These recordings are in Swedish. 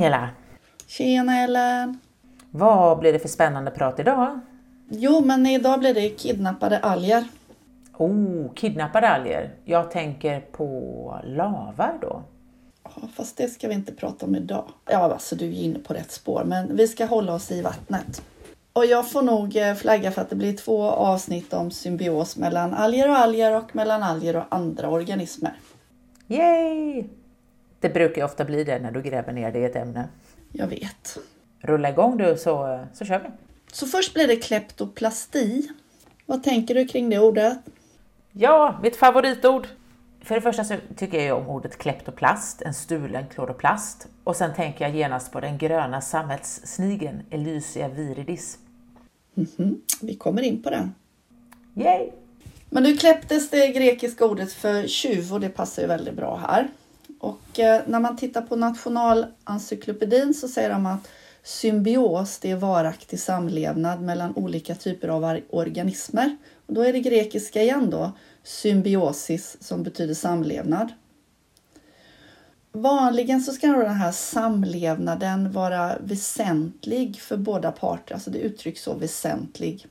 Angela! Tjena Ellen! Vad blir det för spännande prat idag? Jo, men idag blir det kidnappade alger. Oh, kidnappade alger. Jag tänker på lavar då. Ja, fast det ska vi inte prata om idag. Ja, alltså du är inne på rätt spår, men vi ska hålla oss i vattnet. Och jag får nog eh, flagga för att det blir två avsnitt om symbios mellan alger och alger och mellan alger och andra organismer. Yay! Det brukar ju ofta bli det när du gräver ner dig i ett ämne. Jag vet. Rulla igång du så, så kör vi. Så först blir det kleptoplasti. Vad tänker du kring det ordet? Ja, mitt favoritord. För det första så tycker jag om ordet kleptoplast, en stulen kloroplast. Och sen tänker jag genast på den gröna sammetssnigeln Elysia viridis. Mhm, Vi kommer in på den. Yay! Men nu kläpptes det grekiska ordet för tjuv och det passar ju väldigt bra här. Och eh, när man tittar på Nationalencyklopedin så säger de att symbios det är varaktig samlevnad mellan olika typer av organismer. Och då är det grekiska igen då, symbiosis som betyder samlevnad. Vanligen så ska då den här samlevnaden vara väsentlig för båda parter, alltså det uttrycks så väsentlig.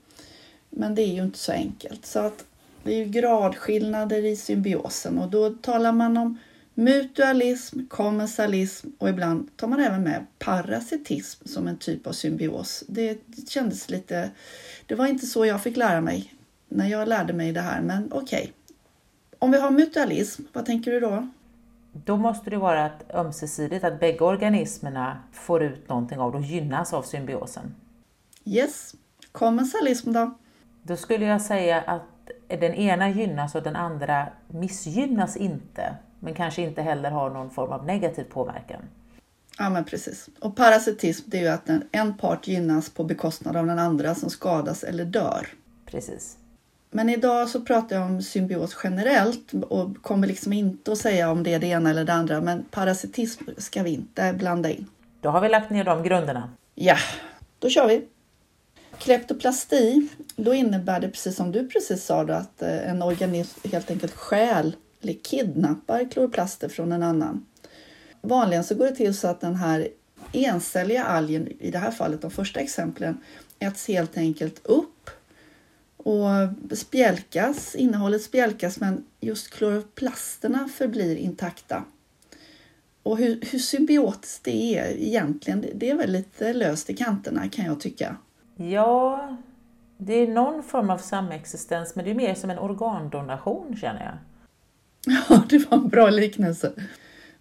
Men det är ju inte så enkelt. Så att det är ju gradskillnader i symbiosen och då talar man om mutualism, kommensalism och ibland tar man även med parasitism som en typ av symbios. Det kändes lite... Det var inte så jag fick lära mig när jag lärde mig det här, men okej. Om vi har mutualism, vad tänker du då? Då måste det vara att ömsesidigt, att bägge organismerna får ut någonting av det och gynnas av symbiosen. Yes. Kommensalism då? Då skulle jag säga att den ena gynnas och den andra missgynnas inte, men kanske inte heller har någon form av negativ påverkan. Ja, men precis. Och parasitism, det är ju att en, part gynnas på bekostnad av den andra som skadas eller dör. Precis. Men idag så pratar jag om symbios generellt och kommer liksom inte att säga om det är det ena eller det andra. Men parasitism ska vi inte blanda in. Då har vi lagt ner de grunderna. Ja, då kör vi. Kleptoplasti, då innebär det precis som du precis sa då, att eh, en organism helt enkelt stjäl eller kidnappar kloroplaster från en annan. Vanligen så går det till så att den här encelliga algen, i det här fallet de första exemplen, äts helt enkelt upp och spjälkas, innehållet spjälkas men just kloroplasterna förblir intakta. Och hur, hur symbiotiskt det är egentligen, det- det är väl lite löst i kanterna kan jag tycka. Ja, det är någon form av samexistens, men det är mer som en organdonation känner jag. Ja, det var en bra liknelse.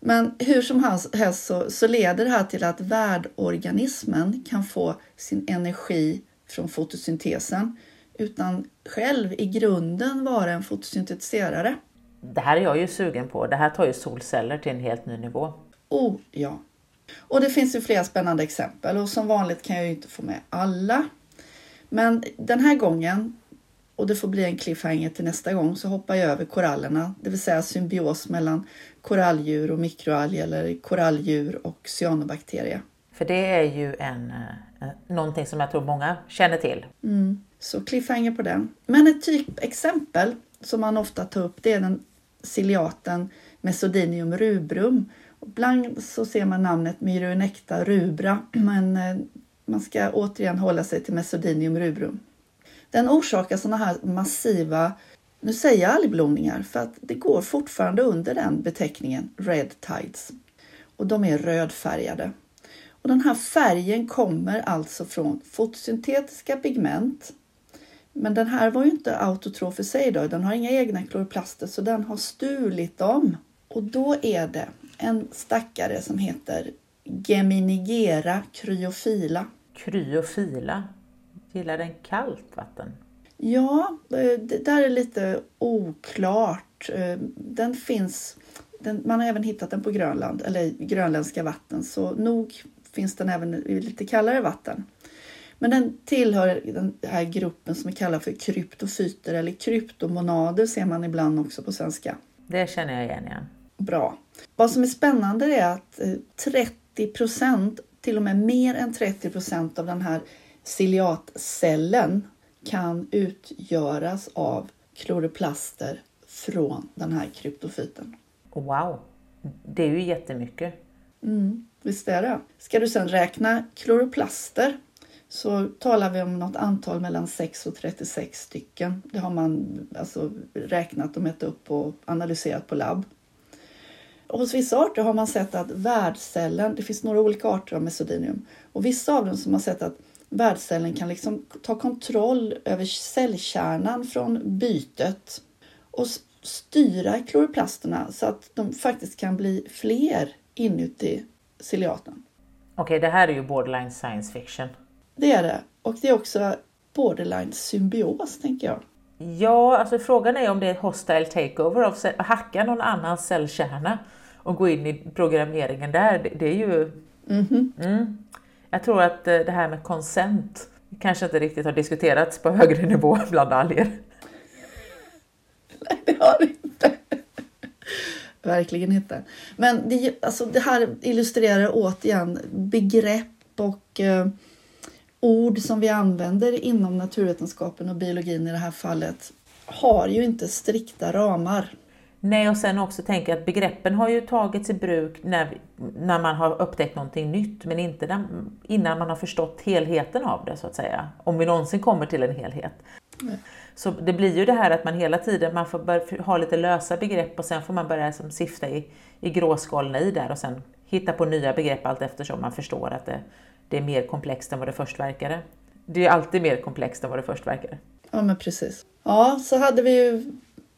Men hur som helst så, så leder det här till att värdorganismen kan få sin energi från fotosyntesen utan själv i grunden vara en fotosyntetiserare. Det här är jag ju sugen på. Det här tar ju solceller till en helt ny nivå. Oh ja. Och det finns ju flera spännande exempel och som vanligt kan jag ju inte få med alla. Men den här gången, och det får bli en cliffhanger till nästa gång, så hoppar jag över korallerna, det vill säga symbios mellan koralldjur och mikroalger eller koralldjur och cyanobakterier. För det är ju en, eh, någonting som jag tror många känner till. Så cliffhanger på den. Men ett typexempel som man ofta tar upp det är den ciliaten Mesodinium rubrum. Och Ibland så ser man namnet Myronecta rubra men eh, man ska återigen hålla sig till Mesodinium rubrum. Den orsakar sådana här massiva, nu säger jag algblomningar för att det går fortfarande under den beteckningen, red tides. Och de är rödfärgade. Och den här färgen kommer alltså från fotosyntetiska pigment. Men den här var ju inte autotrof i sig då, den har inga egna kloroplaster så den har stulit dem. Och då är det en stackare som heter Geminigera cryofila. Kryofila. Gillar den kallt vatten? Ja, eh, det där är lite oklart. Eh, Den finns, den, man har även hittat den på Grönland, eller grönländska vatten, så nog finns den även i lite kallare vatten. Men den tillhör den här gruppen som är kallad för kryptofyter eller kryptomonader ser man ibland också på svenska. Det känner jag igen, ja. Bra. Vad som är spännande är att eh, 30 procent, till och med mer än 30 procent av den här ciliatcellen kan utgöras av kloroplaster från den här kryptofyten. Wow! Det är ju jättemycket. Mm, visst är det. Ska du sedan räkna kloroplaster så talar vi om något antal mellan 6 och 36 stycken. Det har man alltså räknat och mätt upp och analyserat på labb. Och hos vissa arter har man sett att värdcellen, det finns några olika arter av mesodinium, och vissa av dem som har sett att värdcellen kan liksom ta kontroll över cellkärnan från bytet och styra kloroplasterna så att de faktiskt kan bli fler inuti ciliaten. Okej, okay, det här är ju borderline science fiction. Det är det. Och det är också borderline symbios, tänker jag. Ja, alltså frågan är om det är hostile takeover av att hacka någon annans cellkärna och gå in i programmeringen där. Det, det är ju... Mm -hmm. mm. Jag tror att eh, det här med konsent kanske inte riktigt har diskuterats på högre nivå bland alger. Nej, det har det inte. Verkligen inte. Men det, alltså det här illustrerar återigen begrepp och eh, ord som vi använder inom naturvetenskapen och biologin i det här fallet har ju inte strikta ramar. Nej, och sen också tänka att begreppen har ju tagits i bruk när, när man har upptäckt någonting nytt, men inte när, innan man har förstått helheten av det så att säga. Om vi någonsin kommer till en helhet. Nej. Så det blir ju det här att man hela tiden man får börja ha lite lösa begrepp och sen får man börja som sifta i, i gråskalorna i där och sen hitta på nya begrepp allt eftersom man förstår att det, det är mer komplext än vad det först verkade. Det är alltid mer komplext än vad det först verkade. Ja, men precis. Ja, så hade vi ju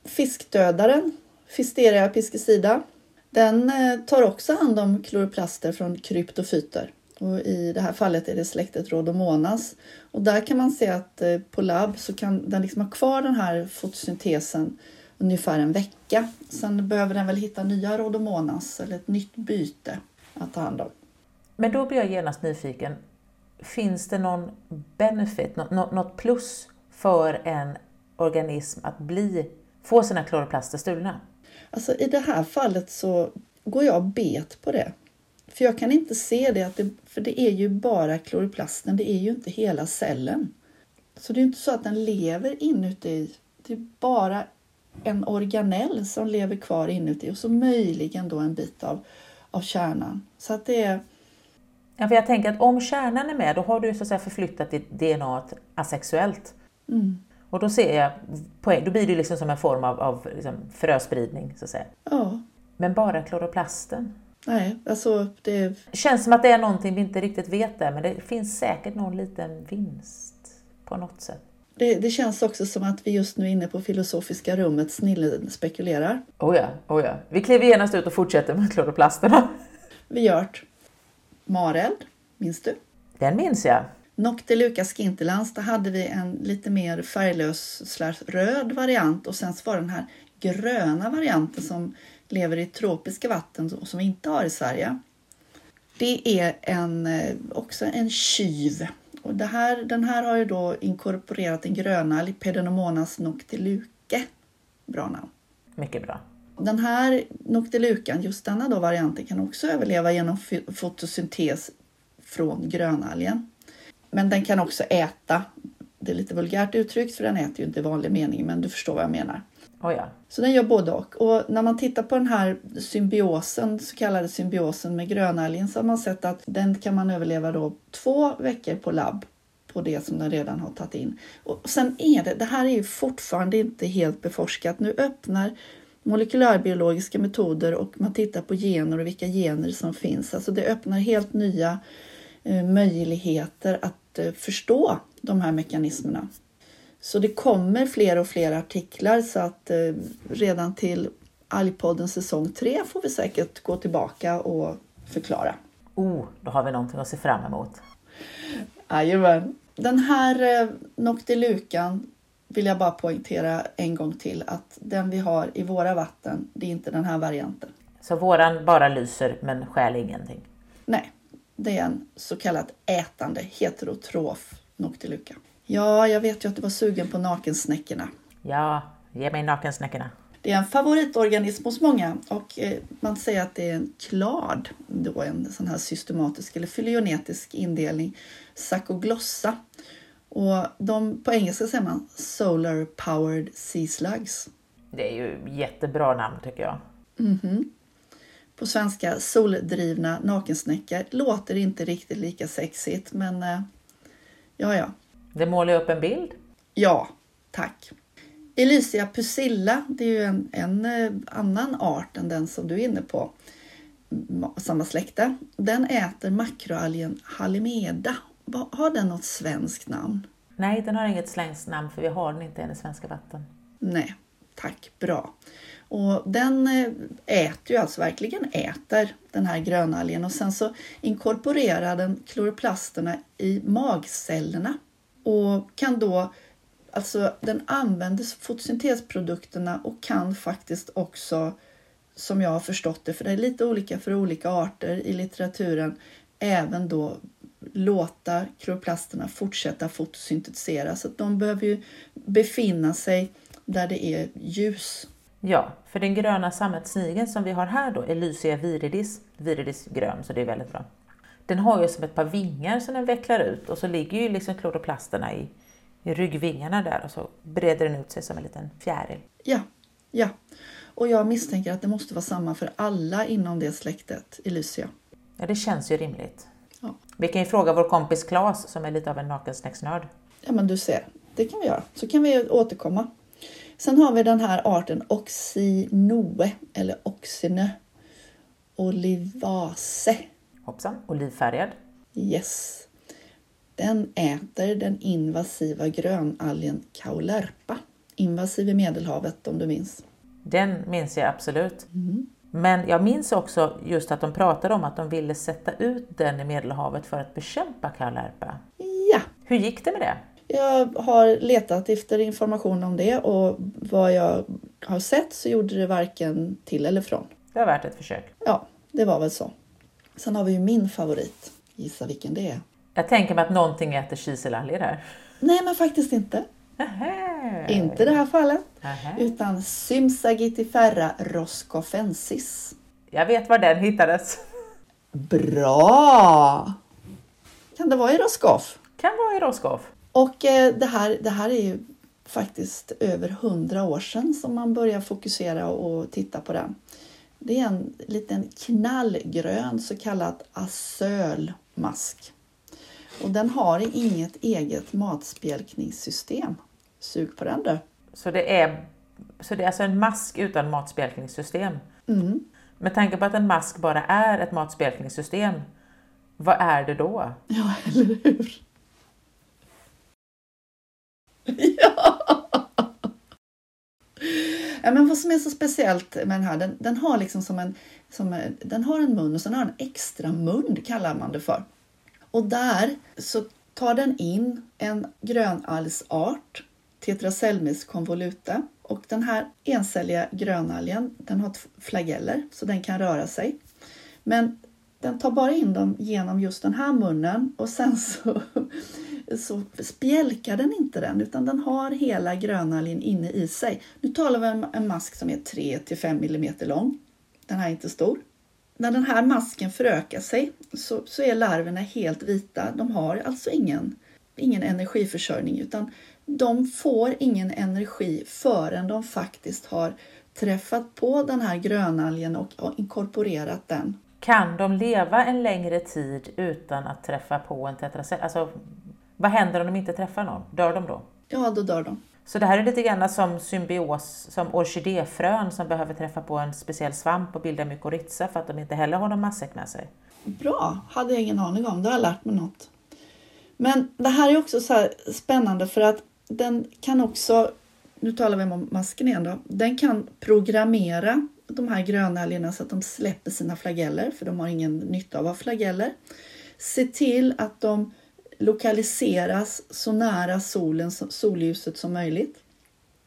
fiskdödaren, Fisteria piscicida. Den eh, tar också hand om kloroplaster från kryptofyter. Och I det här fallet är det släktet Rhodomonas. Och där kan man se att eh, på labb så kan den liksom ha kvar den här fotosyntesen ungefär en vecka. Sen behöver den väl hitta nya Rhodomonas eller ett nytt byte att ta hand om. Men då blir jag genast nyfiken. Finns det någon benefit, något plus för en organism att bli, få sina kloroplaster stulna? Alltså i det här fallet så går jag bet på det. För jag kan inte se det, att det, för det är ju bara kloroplasten, det är ju inte hela cellen. Så det är inte så att den lever inuti, det är bara en organell som lever kvar inuti och så möjligen då en bit av, av kärnan. Så att det är... Ja, för jag tänker att om kärnan är med, då har du så att säga förflyttat ditt DNA asexuellt. Mm. Och då ser jag, då blir det liksom som en form av, av liksom fröspridning så att säga. Ja. Men bara kloroplasten? Nej, alltså det... Känns som att det är någonting vi inte riktigt vet där, men det finns säkert någon liten vinst på något sätt. Det, det känns också som att vi just nu är inne på filosofiska rummet snillen spekulerar. Oh ja, oh ja. Vi kliver genast ut och fortsätter med kloroplasterna. Vi gör det. Mareld, minns du? Den minns jag. Noctiluca skintilans, där hade vi en lite mer färglös röd variant och sen så var den här gröna varianten som lever i tropiska vatten och som vi inte har i Sverige. Det är en, eh, också en kyv. Och det här, den här har ju då inkorporerat den gröna Lipedenomonas noctiluke. Bra namn. Mycket bra. Den här noctilukan, just denna då varianten, kan också överleva genom fotosyntes från grönalgen. Men den kan också äta. Det är lite vulgärt uttryckt för den äter ju inte i vanlig mening, men du förstår vad jag menar. Oh ja. Så den gör både och. Och när man tittar på den här symbiosen, så kallade symbiosen med grönalgen, så har man sett att den kan man överleva då två veckor på labb på det som den redan har tagit in. Och sen är det, det här är ju fortfarande inte helt beforskat. Nu öppnar molekylärbiologiska metoder och man tittar på gener och vilka gener som finns. Alltså det öppnar helt nya eh, möjligheter att eh, förstå de här mekanismerna. Så det kommer fler och fler artiklar så att eh, redan till Algpodden säsong 3 får vi säkert gå tillbaka och förklara. Oh, då har vi någonting att se fram emot. Jajamän. Den här eh, Noctilucan vill jag bara poängtera en gång till att den vi har i våra vatten, det är inte den här varianten. Så våran bara lyser men stjäl ingenting? Nej, det är en så kallad ätande heterotrof Noctiluca. Ja, jag vet ju att du var sugen på nakensnäckorna. Ja, ge mig nakensnäckorna. Det är en favoritorganism hos många och eh, man säger att det är en klad, då en sån här systematisk eller fylogenetisk indelning, Sacoglossa. Och de, på engelska säger man Solar Powered Sea Slugs. Det är ju jättebra namn tycker jag. Mm -hmm. På svenska soldrivna nakensnäckor låter inte riktigt lika sexigt men eh, ja ja. Det målar upp en bild. Ja, tack. Elysia pusilla, det är ju en, en eh, annan art än den som du är inne på. Samma släkte. Den äter makroalgen Halimeda. Har den något svenskt namn? Nej, den har inget svenskt namn för vi har den inte än i svenska vatten. Nej, tack, bra. Och den eh, äter ju alltså verkligen äter den här grönalgen och sen så inkorporerar den kloroplasterna i magcellerna och kan då Alltså den använder fotosyntesprodukterna och kan faktiskt också, som jag har förstått det, för det är lite olika för olika arter i litteraturen, även då låta kloroplasterna fortsätta fotosyntetisera. Så att de behöver ju befinna sig där det är ljus. Ja, för den gröna sammetssnigeln som vi har här då, Elysia viridis, viridis grön, så det är väldigt bra. Den har ju som ett par vingar som den vecklar ut och så ligger ju liksom kloroplasterna i, i ryggvingarna där och så breder den ut sig som en liten fjäril. Ja, ja. Och jag misstänker att det måste vara samma för alla inom det släktet, Elysia. Ja, det känns ju rimligt. Ja. Vi kan ju fråga vår kompis Klas som är lite av en nakensnäcksnörd. Ja, men du ser. Det kan vi göra. Så kan vi återkomma. Sen har vi den här arten Oxinoe eller Oxine olivase. Hoppsan, olivfärgad. Yes. Den äter den invasiva grönalgen Kaulerpa. Invasiv i Medelhavet om du minns. Den minns jag absolut. Mm. Men jag minns också just att de pratade om att de ville sätta ut den i Medelhavet för att bekämpa Kaulerpa. Ja. Hur gick det med det? Jag har letat efter information om det och vad jag har sett så gjorde det varken till eller från. Det var värt ett försök. Ja, det var väl så. Sen har vi ju min favorit. Gissa vilken det är? Jag tänker mig att någonting äter kiselalger här. Nej, men faktiskt inte. Aha. Inte i det här fallet. Aha. Utan Symsagittifera roscoffensis. Jag vet var den hittades. Bra! Kan det vara i Roscoff? Kan vara i Roscoff. Och eh, det, här, det här är ju faktiskt över hundra år sedan som man börjar fokusera och titta på den. Det är en liten knallgrön så kallad acölmask. Och den har inget eget matspjälkningssystem. Sug på den du! Så det är, så det är alltså en mask utan matspjälkningssystem? Mm. Med tanke på att en mask bara är ett matspjälkningssystem, vad är det då? Ja, eller hur? Ja! ja! Men vad som är så speciellt med den här, den, den har liksom som en, som, den har en mun och sen har den en extra mun kallar man det för. Och där så tar den in en grönalgsart, Tetraselmis convoluta. Och den här encelliga grönalgen den har flageller så den kan röra sig. Men den tar bara in dem genom just den här munnen och sen så, så spjälkar den inte den utan den har hela grönalgen inne i sig. Nu talar vi om en mask som är 3 5 mm lång. Den här är inte stor. När den här masken förökar sig så, så är larverna helt vita. De har alltså ingen, ingen energiförsörjning utan de får ingen energi förrän de faktiskt har träffat på den här grönalgen och, och inkorporerat den. Kan de leva en längre tid utan att träffa på en tetracell? Alltså, vad händer om de inte träffar någon? Dör de då? Ja, då dör de. Så det här är lite grann som symbios, som orkidéfrön som behöver träffa på en speciell svamp och bilda mykorrhiza för att de inte heller har någon matsäck med sig. Bra, hade jag ingen aning om. Då har jag lärt mig något. Men det här är också så spännande för att den kan också, nu talar vi om masken igen då, den kan programmera de här grönalgerna så att de släpper sina flageller, för de har ingen nytta av att ha flageller. Se till att de lokaliseras så nära solen, solljuset som möjligt.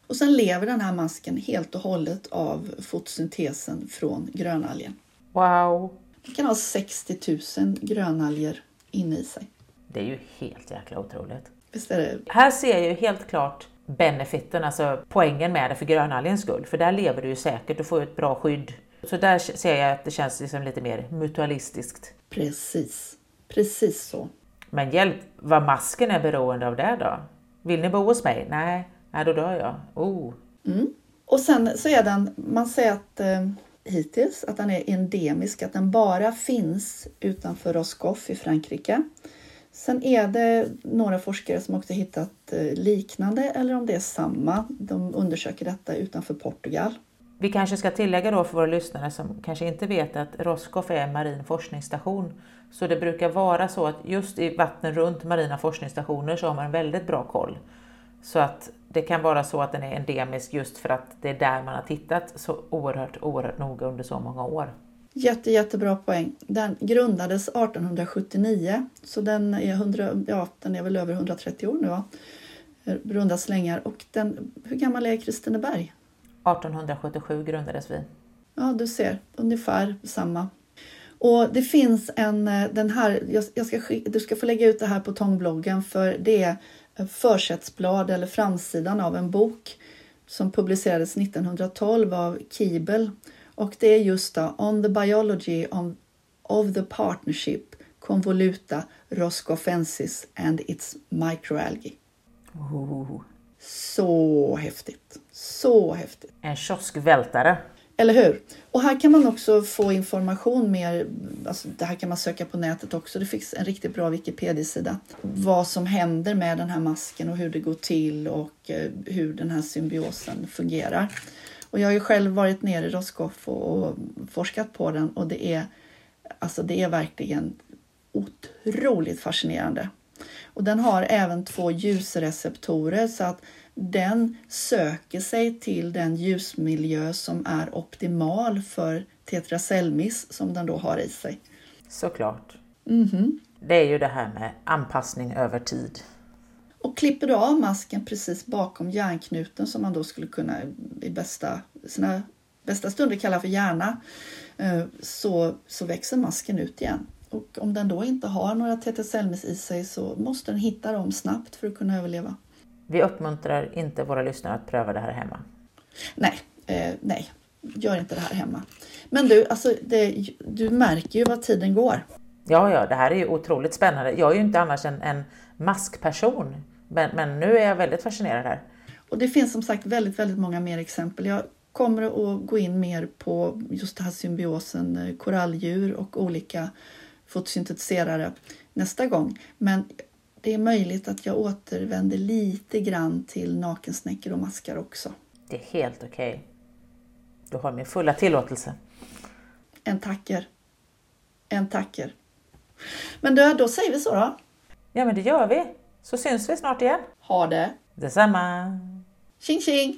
Och sen lever den här masken helt och hållet av fotosyntesen från grönalgen. Wow! Den kan ha 60 000 grönalger inne i sig. Det är ju helt jäkla otroligt. Visst är det? Här ser jag ju helt klart benefiten, alltså poängen med det för grönalgens skull. För där lever du ju säkert, du får ett bra skydd. Så där ser jag att det känns liksom lite mer mutualistiskt. Precis, precis så. Men hjälp, vad masken är beroende av det då? Vill ni bo hos mig? Nej, nej då dör jag. Oh. Mm. Och sen så är den, man säger att eh, hittills att den är endemisk, att den bara finns utanför Roscoff i Frankrike. Sen är det några forskare som också hittat eh, liknande eller om det är samma. De undersöker detta utanför Portugal. Vi kanske ska tillägga då för våra lyssnare som kanske inte vet att Roscoff är en marin forskningsstation. Så det brukar vara så att just i vattnen runt marina forskningsstationer så har man en väldigt bra koll. Så att det kan vara så att den är endemisk just för att det är där man har tittat så oerhört, oerhört noga under så många år. Jätte, jättebra poäng. Den grundades 1879 så den är, 100, ja, den är väl över 130 år nu va? Runda slängar. Och den, hur gammal är Kristineberg? 1877 grundades vi. Ja, du ser. Ungefär samma. Och det finns en, eh, den här, jag ska, du ska få lägga ut det här på Tångbloggen för det är försättsblad eller framsidan av en bok som publicerades 1912 av Kiebel. Och det är just då On the biology of, the partnership convoluta roscoffensis and its microalgae. Oh. Så häftigt! Så häftigt! En kioskvältare! Eller hur? Och här kan man också få information mer, alltså det här kan man söka på nätet också, det finns en riktigt bra Wikipedia-sida. Vad som händer med den här masken och hur det går till och eh, hur den här symbiosen fungerar. Och jag har ju själv varit nere i Roscoff och forskat på den och det är, alltså det är verkligen otroligt fascinerande. Och den har även två ljusreceptorer så att den söker sig till den ljusmiljö som är optimal för tetracelmis som den då har i sig. Såklart. Mm -hmm. Det är ju det här med anpassning över tid. Och klipper du av masken precis bakom hjärnknuten som man då skulle kunna i bästa, sina bästa stunder kalla för hjärna eh, så, så växer masken ut igen. Och om den då inte har några tetracelmis i sig så måste den hitta dem snabbt för att kunna överleva. Vi uppmuntrar inte våra lyssnare att pröva det här hemma. Nej, eh, nej, gör inte det här hemma. Men du, alltså det, du märker ju vad tiden går. Ja, ja, det här är ju otroligt spännande. Jag är ju inte annars en, en maskperson, men, men nu är jag väldigt fascinerad här. Och det finns som sagt väldigt, väldigt många mer exempel. Jag kommer att gå in mer på just den här symbiosen eh, koralldjur och olika fotosyntetiserare nästa gång. Men det är möjligt att jag återvänder lite grann till nakensnäckor och maskar också. Det är helt okej. Okay. Du har min fulla tillåtelse. En tacker. En tacker. Men då, då säger vi så då. Ja, men det gör vi. Så syns vi snart igen. Ha det. Detsamma. Tjing tjing!